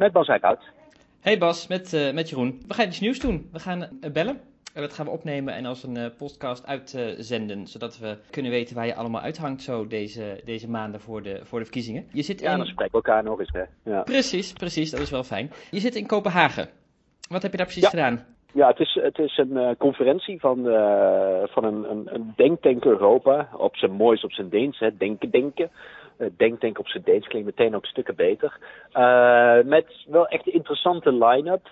Met Bas Eickhout. Hey Bas, met, uh, met Jeroen. We gaan iets nieuws doen. We gaan uh, bellen. En dat gaan we opnemen en als een uh, podcast uitzenden, zodat we kunnen weten waar je allemaal uithangt zo deze, deze maanden voor de, voor de verkiezingen. Je zit ja, in... dan spreken we elkaar nog eens, hè. Ja. Precies, precies, dat is wel fijn. Je zit in Kopenhagen. Wat heb je daar precies gedaan? Ja, het is, het is een uh, conferentie van, uh, van een, een, een denktank Europa. Op zijn moois, op zijn Deens, hè. Denken, denken. Uh, denktank op zijn Deens klinkt meteen ook stukken beter. met wel echt een interessante line-up.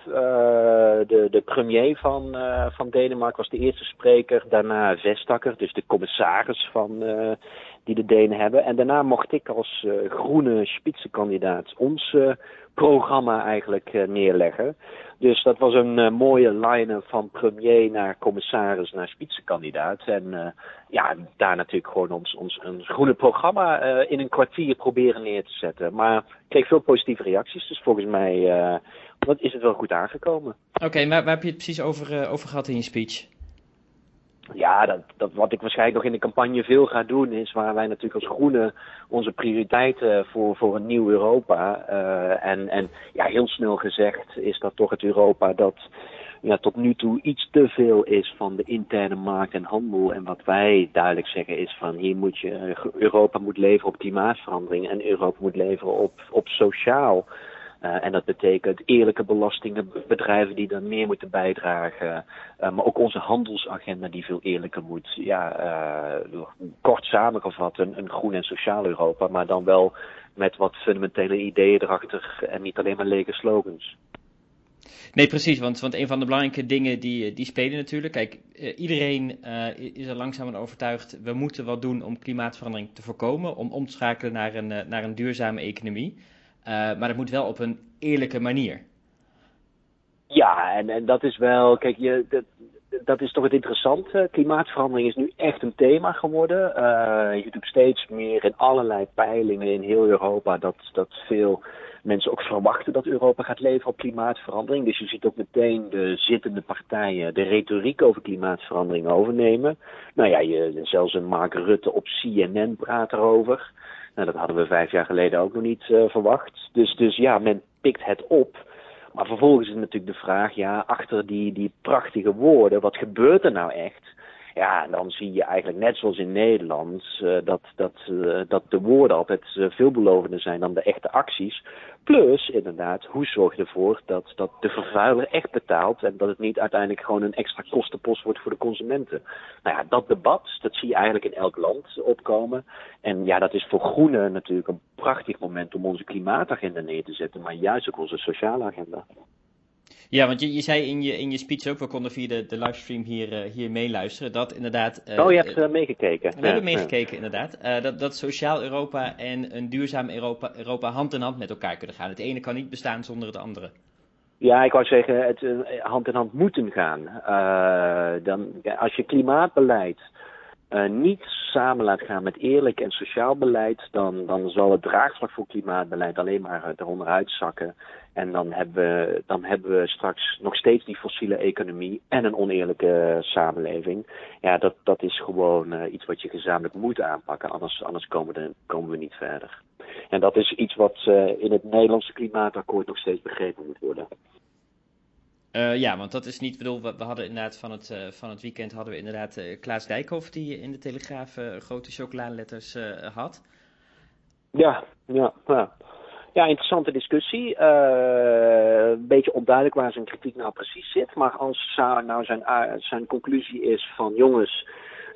de, de premier van, van Denemarken was de eerste spreker. Daarna Vestakker, dus de commissaris van, die de Denen hebben. En daarna mocht ik als groene spitsenkandidaat ons programma eigenlijk neerleggen. Dus dat was een uh, mooie line van premier naar commissaris naar spitsenkandidaat. En uh, ja, daar natuurlijk gewoon ons, ons een groene programma uh, in een kwartier proberen neer te zetten. Maar ik kreeg veel positieve reacties, dus volgens mij is het wel goed aangekomen. Oké, maar waar heb je het precies over, over gehad in je speech? Ja, dat, dat, wat ik waarschijnlijk nog in de campagne veel ga doen, is waar wij natuurlijk als Groenen onze prioriteiten voor, voor een nieuw Europa. Uh, en, en ja, heel snel gezegd is dat toch het Europa dat ja, tot nu toe iets te veel is van de interne markt en handel. En wat wij duidelijk zeggen is van hier moet je, Europa moet leveren op klimaatverandering en Europa moet leveren op, op sociaal. Uh, en dat betekent eerlijke belastingen, bedrijven die dan meer moeten bijdragen. Uh, maar ook onze handelsagenda die veel eerlijker moet. Ja, uh, kort samengevat, een, een groen en sociaal Europa, maar dan wel met wat fundamentele ideeën erachter en niet alleen maar lege slogans. Nee, precies, want, want een van de belangrijke dingen die, die spelen natuurlijk. Kijk, iedereen is er langzaam aan overtuigd. We moeten wat doen om klimaatverandering te voorkomen. Om om te schakelen naar een, naar een duurzame economie. Uh, maar dat moet wel op een eerlijke manier. Ja, en, en dat is wel, kijk, je, dat, dat is toch het interessante. Klimaatverandering is nu echt een thema geworden. Uh, je ziet steeds meer in allerlei peilingen in heel Europa dat, dat veel mensen ook verwachten dat Europa gaat leveren op klimaatverandering. Dus je ziet ook meteen de zittende partijen de retoriek over klimaatverandering overnemen. Nou ja, je, zelfs een Mark Rutte op CNN praat erover. Nou, dat hadden we vijf jaar geleden ook nog niet uh, verwacht. Dus, dus ja, men pikt het op. Maar vervolgens is natuurlijk de vraag, ja, achter die, die prachtige woorden, wat gebeurt er nou echt? Ja, dan zie je eigenlijk net zoals in Nederland uh, dat, dat, uh, dat de woorden altijd uh, veelbelovender zijn dan de echte acties. Plus, inderdaad, hoe zorg je ervoor dat, dat de vervuiler echt betaalt en dat het niet uiteindelijk gewoon een extra kostenpost wordt voor de consumenten. Nou ja, dat debat, dat zie je eigenlijk in elk land opkomen. En ja, dat is voor groenen natuurlijk een prachtig moment om onze klimaatagenda neer te zetten, maar juist ook onze sociale agenda. Ja, want je, je zei in je, in je speech ook, we konden via de, de livestream hier, uh, hier meeluisteren, dat inderdaad... Uh, oh, je hebt uh, meegekeken. We ja, hebben meegekeken, ja. inderdaad. dat, dat sociaal Europa en een duurzaam Europa, Europa hand in hand met elkaar kunnen gaan. Het ene kan niet bestaan zonder het andere. Ja, ik wou zeggen, het hand in hand moeten gaan. dan, als je klimaatbeleid uh, niet samen laat gaan met eerlijk en sociaal beleid, dan, dan zal het draagvlak voor klimaatbeleid alleen maar eronder uitzakken. En dan hebben, we, dan hebben we straks nog steeds die fossiele economie en een oneerlijke samenleving. Ja, dat, dat is gewoon iets wat je gezamenlijk moet aanpakken, anders, anders komen, komen we niet verder. En dat is iets wat in het Nederlandse klimaatakkoord nog steeds begrepen moet worden. Uh, ja, want dat is niet, bedoel, we, hadden inderdaad van het, uh, van het weekend hadden we inderdaad uh, Klaas Dijkhoff die in de Telegraaf grote chocoladeletters had. Ja, ja, ja. Ja, interessante discussie. een beetje onduidelijk waar zijn kritiek nou precies zit. Maar als nou zijn, zijn conclusie is van jongens,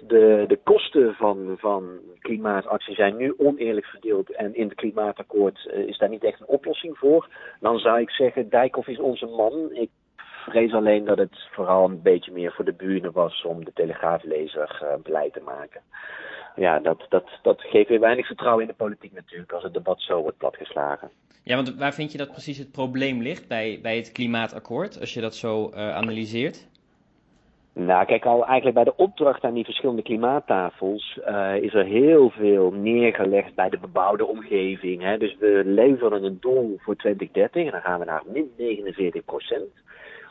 de, de kosten van, van klimaatactie zijn nu oneerlijk verdeeld en in het klimaatakkoord is daar niet echt een oplossing voor. Dan zou ik zeggen, Dijkhoff is onze man. Ik vrees alleen dat het vooral een beetje meer voor de buren was om de telegraaflezer uh, blij te maken. Ja, dat, dat, dat geeft weer weinig vertrouwen in de politiek natuurlijk als het debat zo wordt platgeslagen. Ja, want waar vind je dat precies het probleem ligt bij, bij het klimaatakkoord, als je dat zo uh, analyseert? Nou, kijk, al eigenlijk bij de opdracht aan die verschillende klimaattafels uh, is er heel veel neergelegd bij de bebouwde omgeving. Hè. Dus we leveren een doel voor 2030 en dan gaan we naar min 49 procent.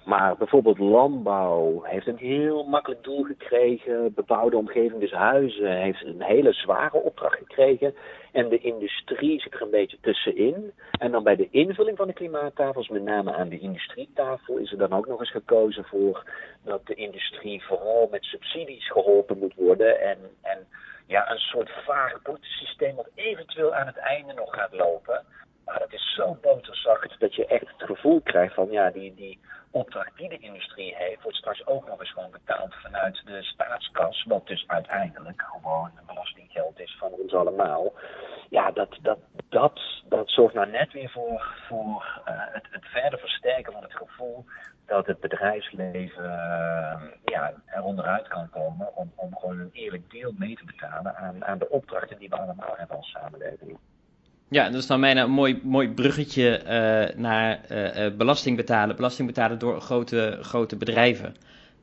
Maar bijvoorbeeld landbouw heeft een heel makkelijk doel gekregen. Bebouwde omgeving, dus huizen, heeft een hele zware opdracht gekregen. En de industrie zit er een beetje tussenin. En dan bij de invulling van de klimaattafels, met name aan de industrietafel, is er dan ook nog eens gekozen voor dat de industrie vooral met subsidies geholpen moet worden. En, en ja, een soort vaag boetesysteem dat eventueel aan het einde nog gaat lopen. Maar dat is zo boterzacht dat je echt het gevoel krijgt van ja, die, die opdracht die de industrie heeft, wordt straks ook nog eens gewoon betaald vanuit de staatskas. Wat dus uiteindelijk gewoon belastinggeld is van ons allemaal. Ja, dat, dat, dat, dat zorgt nou net weer voor, voor uh, het, het verder versterken van het gevoel dat het bedrijfsleven uh, ja, er onderuit kan komen om, om gewoon een eerlijk deel mee te betalen aan, aan de opdrachten die we allemaal hebben als samenleving. Ja, dat is dan bijna een mooi, mooi bruggetje uh, naar uh, belasting betalen. Belasting betalen door grote, grote bedrijven.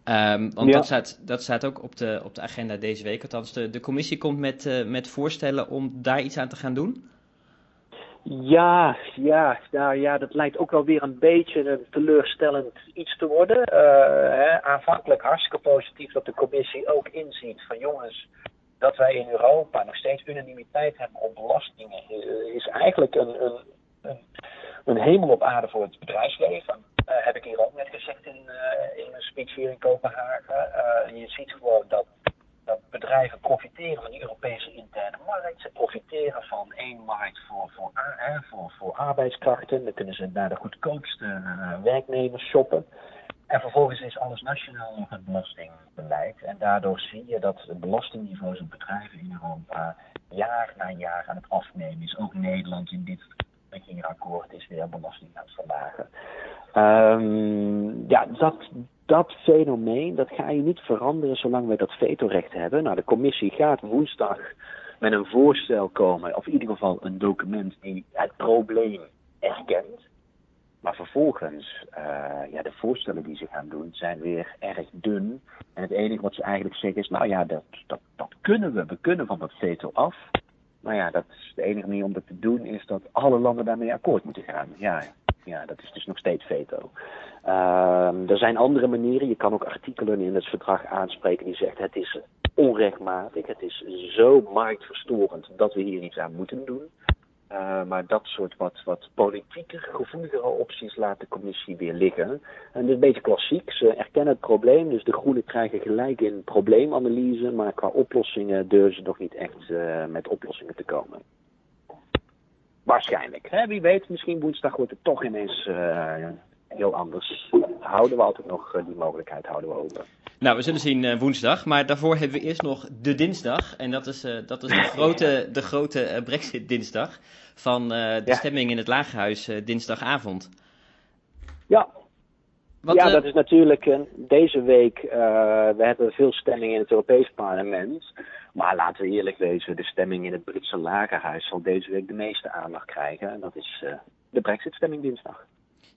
Um, want ja. dat, staat, dat staat ook op de, op de agenda deze week. Althans, de, de commissie komt met, uh, met voorstellen om daar iets aan te gaan doen. Ja, ja, nou ja, dat lijkt ook wel weer een beetje een teleurstellend iets te worden. Hè, aanvankelijk hartstikke positief dat de commissie ook inziet van jongens, dat wij in Europa nog steeds unanimiteit hebben op belastingen, is eigenlijk een, een, een, een hemel op aarde voor het bedrijfsleven. Uh, heb ik hier ook net gezegd in, uh, in mijn speech hier in Kopenhagen. Je ziet gewoon dat, dat bedrijven profiteren van die Europese interne markt. Ze profiteren van één markt voor, voor, voor, voor arbeidskrachten. Dan kunnen ze naar de goedkoopste werknemers shoppen. En vervolgens is alles nationaal nog het belastingbeleid. En daardoor zie je dat de belastingniveaus op bedrijven in Europa jaar na jaar aan het afnemen is. Ook Nederland in dit akkoord is weer belasting aan het verlagen. Um, ja, dat, dat fenomeen, dat ga je niet veranderen zolang wij dat vetorecht hebben. Nou, de commissie gaat woensdag met een voorstel komen, of in ieder geval een document die het probleem erkent. Maar vervolgens, uh, ja, de voorstellen die ze gaan doen zijn weer erg dun. En het enige wat ze eigenlijk zeggen is, nou ja, dat, dat, dat kunnen we. We kunnen van dat veto af. Maar ja, dat is de enige manier om dat te doen is dat alle landen daarmee akkoord moeten gaan. Ja, ja dat is dus nog steeds veto. Uh, er zijn andere manieren. Je kan ook artikelen in het verdrag aanspreken die zegt het is onrechtmatig, het is zo marktverstorend dat we hier iets aan moeten doen. Uh, maar dat soort wat, wat politieker, gevoeligere opties laat de commissie weer liggen. En dat is een beetje klassiek. Ze erkennen het probleem, dus de groenen krijgen gelijk in probleemanalyse, maar qua oplossingen durven ze nog niet echt uh, met oplossingen te komen. Waarschijnlijk. Wie weet, misschien woensdag wordt het toch ineens uh, heel anders. Houden we altijd nog die mogelijkheid houden we open. Nou, we zullen zien uh, woensdag. Maar daarvoor hebben we eerst nog de dinsdag. En dat is, uh, dat is de grote, de grote uh, Brexit-dinsdag. Van de ja. stemming in het Lagerhuis dinsdagavond. Ja. Wat, ja, dat is natuurlijk deze week. we hebben veel stemming in het Europees Parlement. Maar laten we eerlijk wezen, de stemming in het Britse Lagerhuis zal deze week de meeste aandacht krijgen. En dat is de Brexit-stemming dinsdag.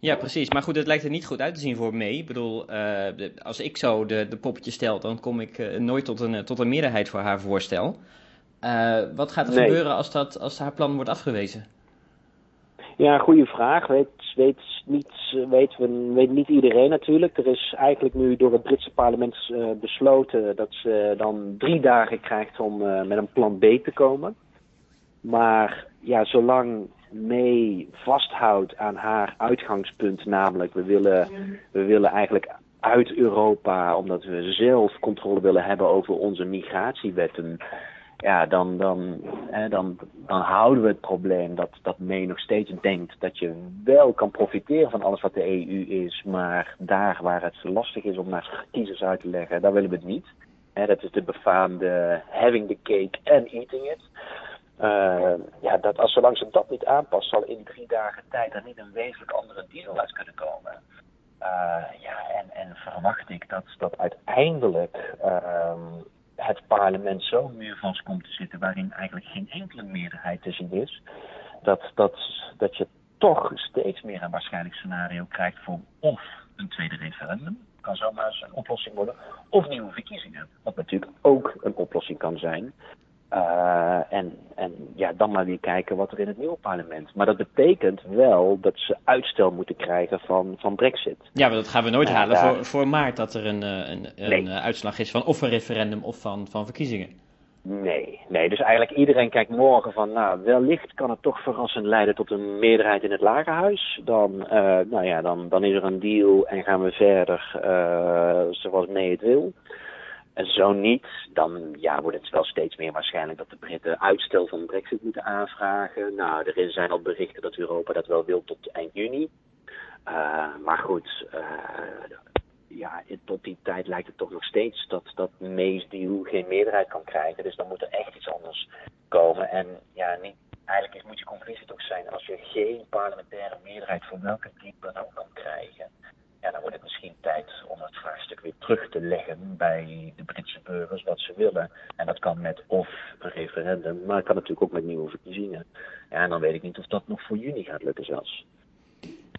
Ja, precies. Maar goed, het lijkt er niet goed uit te zien voor me. Ik bedoel, uh, als ik zo de, de poppetje stel, dan kom ik uh, nooit tot een, tot een meerderheid voor haar voorstel. Uh, wat gaat er nee. gebeuren als, dat, als haar plan wordt afgewezen? Ja, goede vraag. Weet, weet, niet, weet, weet niet iedereen natuurlijk. Er is eigenlijk nu door het Britse parlement besloten dat ze dan drie dagen krijgt om met een plan B te komen. Maar ja, zolang mee vasthoudt aan haar uitgangspunt, namelijk we willen, we willen eigenlijk uit Europa, omdat we zelf controle willen hebben over onze migratiewetten, ja, dan, dan, hè, dan, dan houden we het probleem dat, dat May nog steeds denkt dat je wel kan profiteren van alles wat de EU is, maar daar waar het lastig is om naar kiezers uit te leggen, daar willen we het niet. Hè, dat is de befaamde having the cake and eating it. Uh, ja, dat als zolang ze dat niet aanpast, zal in drie dagen tijd er niet een wezenlijk andere deal uit kunnen komen. Uh, ja, en, en verwacht ik dat, dat uiteindelijk uh, het parlement zo muurvast komt te zitten waarin eigenlijk geen enkele meerderheid te zien is, dat, dat, dat je toch steeds meer een waarschijnlijk scenario krijgt voor of een tweede referendum, kan zomaar een oplossing worden, of nieuwe verkiezingen, wat natuurlijk ook een oplossing kan zijn. En, en ja, dan maar weer kijken wat er in het nieuwe parlement. Maar dat betekent wel dat ze uitstel moeten krijgen van, van Brexit. Ja, maar dat gaan we nooit halen voor, voor maart dat er een, een, een uitslag is van of een referendum of van, van verkiezingen. Nee, nee, dus eigenlijk iedereen kijkt morgen van, nou, wellicht kan het toch verrassend leiden tot een meerderheid in het lagerhuis. Dan, uh, nou ja, dan, dan is er een deal en gaan we verder uh, zoals nee het wil. En zo niet, dan ja, wordt het wel steeds meer waarschijnlijk dat de Britten uitstel van Brexit moeten aanvragen. Nou, er zijn al berichten dat Europa dat wel wil tot eind juni. Uh, maar goed, ja, tot die tijd lijkt het toch nog steeds dat, dat May's deal geen meerderheid kan krijgen. Dus dan moet er echt iets anders komen. En ja, niet, eigenlijk moet je conclusie toch zijn, als je geen parlementaire meerderheid voor welke deal dan ook kan krijgen, ja, dan wordt het misschien tijd om het vraagstuk weer terug te leggen bij de Britse burgers wat ze willen. En dat kan met of een referendum, maar het kan natuurlijk ook met nieuwe verkiezingen. Ja, en dan weet ik niet of dat nog voor juni gaat lukken zelfs.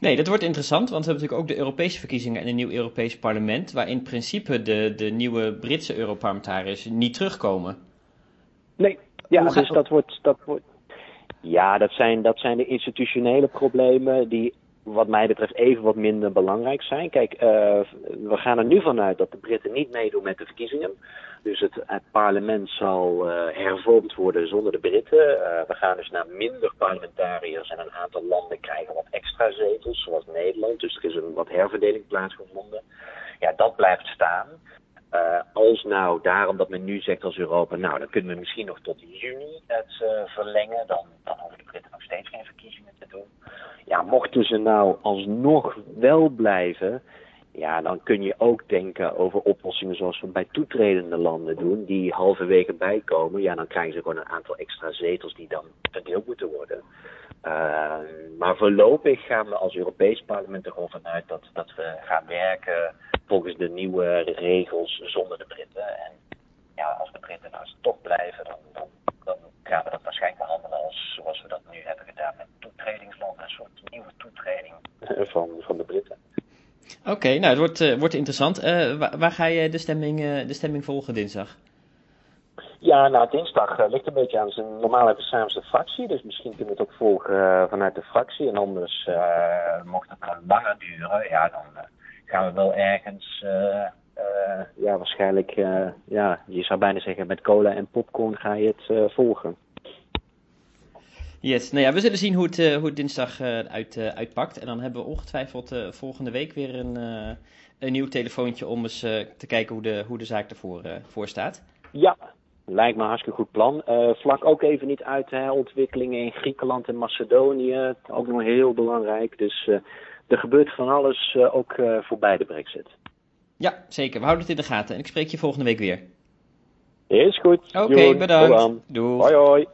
Nee, dat wordt interessant, want we hebben natuurlijk ook de Europese verkiezingen en een nieuw Europees parlement, waar in principe de, de nieuwe Britse Europarlementariërs niet terugkomen. Nee, ja, dus dat wordt, dat wordt. Ja, dat zijn, dat zijn de institutionele problemen die wat mij betreft even wat minder belangrijk zijn. Kijk, uh, we gaan er nu vanuit dat de Britten niet meedoen met de verkiezingen. Dus het, het parlement zal uh, hervormd worden zonder de Britten. Uh, we gaan dus naar minder parlementariërs en een aantal landen krijgen wat extra zetels, zoals Nederland. Dus er is een wat herverdeling plaatsgevonden. Ja, dat blijft staan. Uh, als nou daarom dat men nu zegt als Europa, nou dan kunnen we misschien nog tot juni het uh, verlengen, dan, dan hoeven de Britten nog steeds geen verkiezingen te doen. Ja, mochten ze nou alsnog wel blijven, ja, dan kun je ook denken over oplossingen zoals we bij toetredende landen doen, die halverwege bijkomen. Ja, dan krijgen ze gewoon een aantal extra zetels die dan verdeeld moeten worden. Uh, maar voorlopig gaan we als Europees parlement er gewoon vanuit dat, dat we gaan werken volgens de nieuwe regels zonder de Britten. En ja, als de Britten nou toch blijven, dan, dan, dan gaan we dat waarschijnlijk behandelen als zoals we dat nu hebben gedaan met toetredingslanden. Een soort nieuwe toetreding van, van de Britten. Oké, nou het wordt, uh, wordt interessant. Uh, waar, waar, ga je de stemming, uh, de stemming volgen dinsdag? Ja, nou dinsdag ligt een beetje aan zijn normaal hebben we samen de fractie, dus misschien kunnen we het ook volgen vanuit de fractie. En anders mocht het dan langer duren, ja dan gaan we wel ergens ja, waarschijnlijk, ja, je zou bijna zeggen met cola en popcorn ga je het volgen. Yes, nou ja, we zullen zien hoe het, uh, hoe het dinsdag uh, uit, uh, uitpakt. En dan hebben we ongetwijfeld volgende week weer een, een nieuw telefoontje om eens te kijken hoe de, hoe de zaak ervoor voor staat. Ja, lijkt me een hartstikke goed plan. vlak ook even niet uit hè, ontwikkelingen in Griekenland en Macedonië. Ook nog heel belangrijk. Dus er gebeurt van alles ook voor beide brexit. Ja, zeker. We houden het in de gaten. En ik spreek je volgende week weer. Is goed. Oké, okay, bedankt. Doei. Hoi hoi.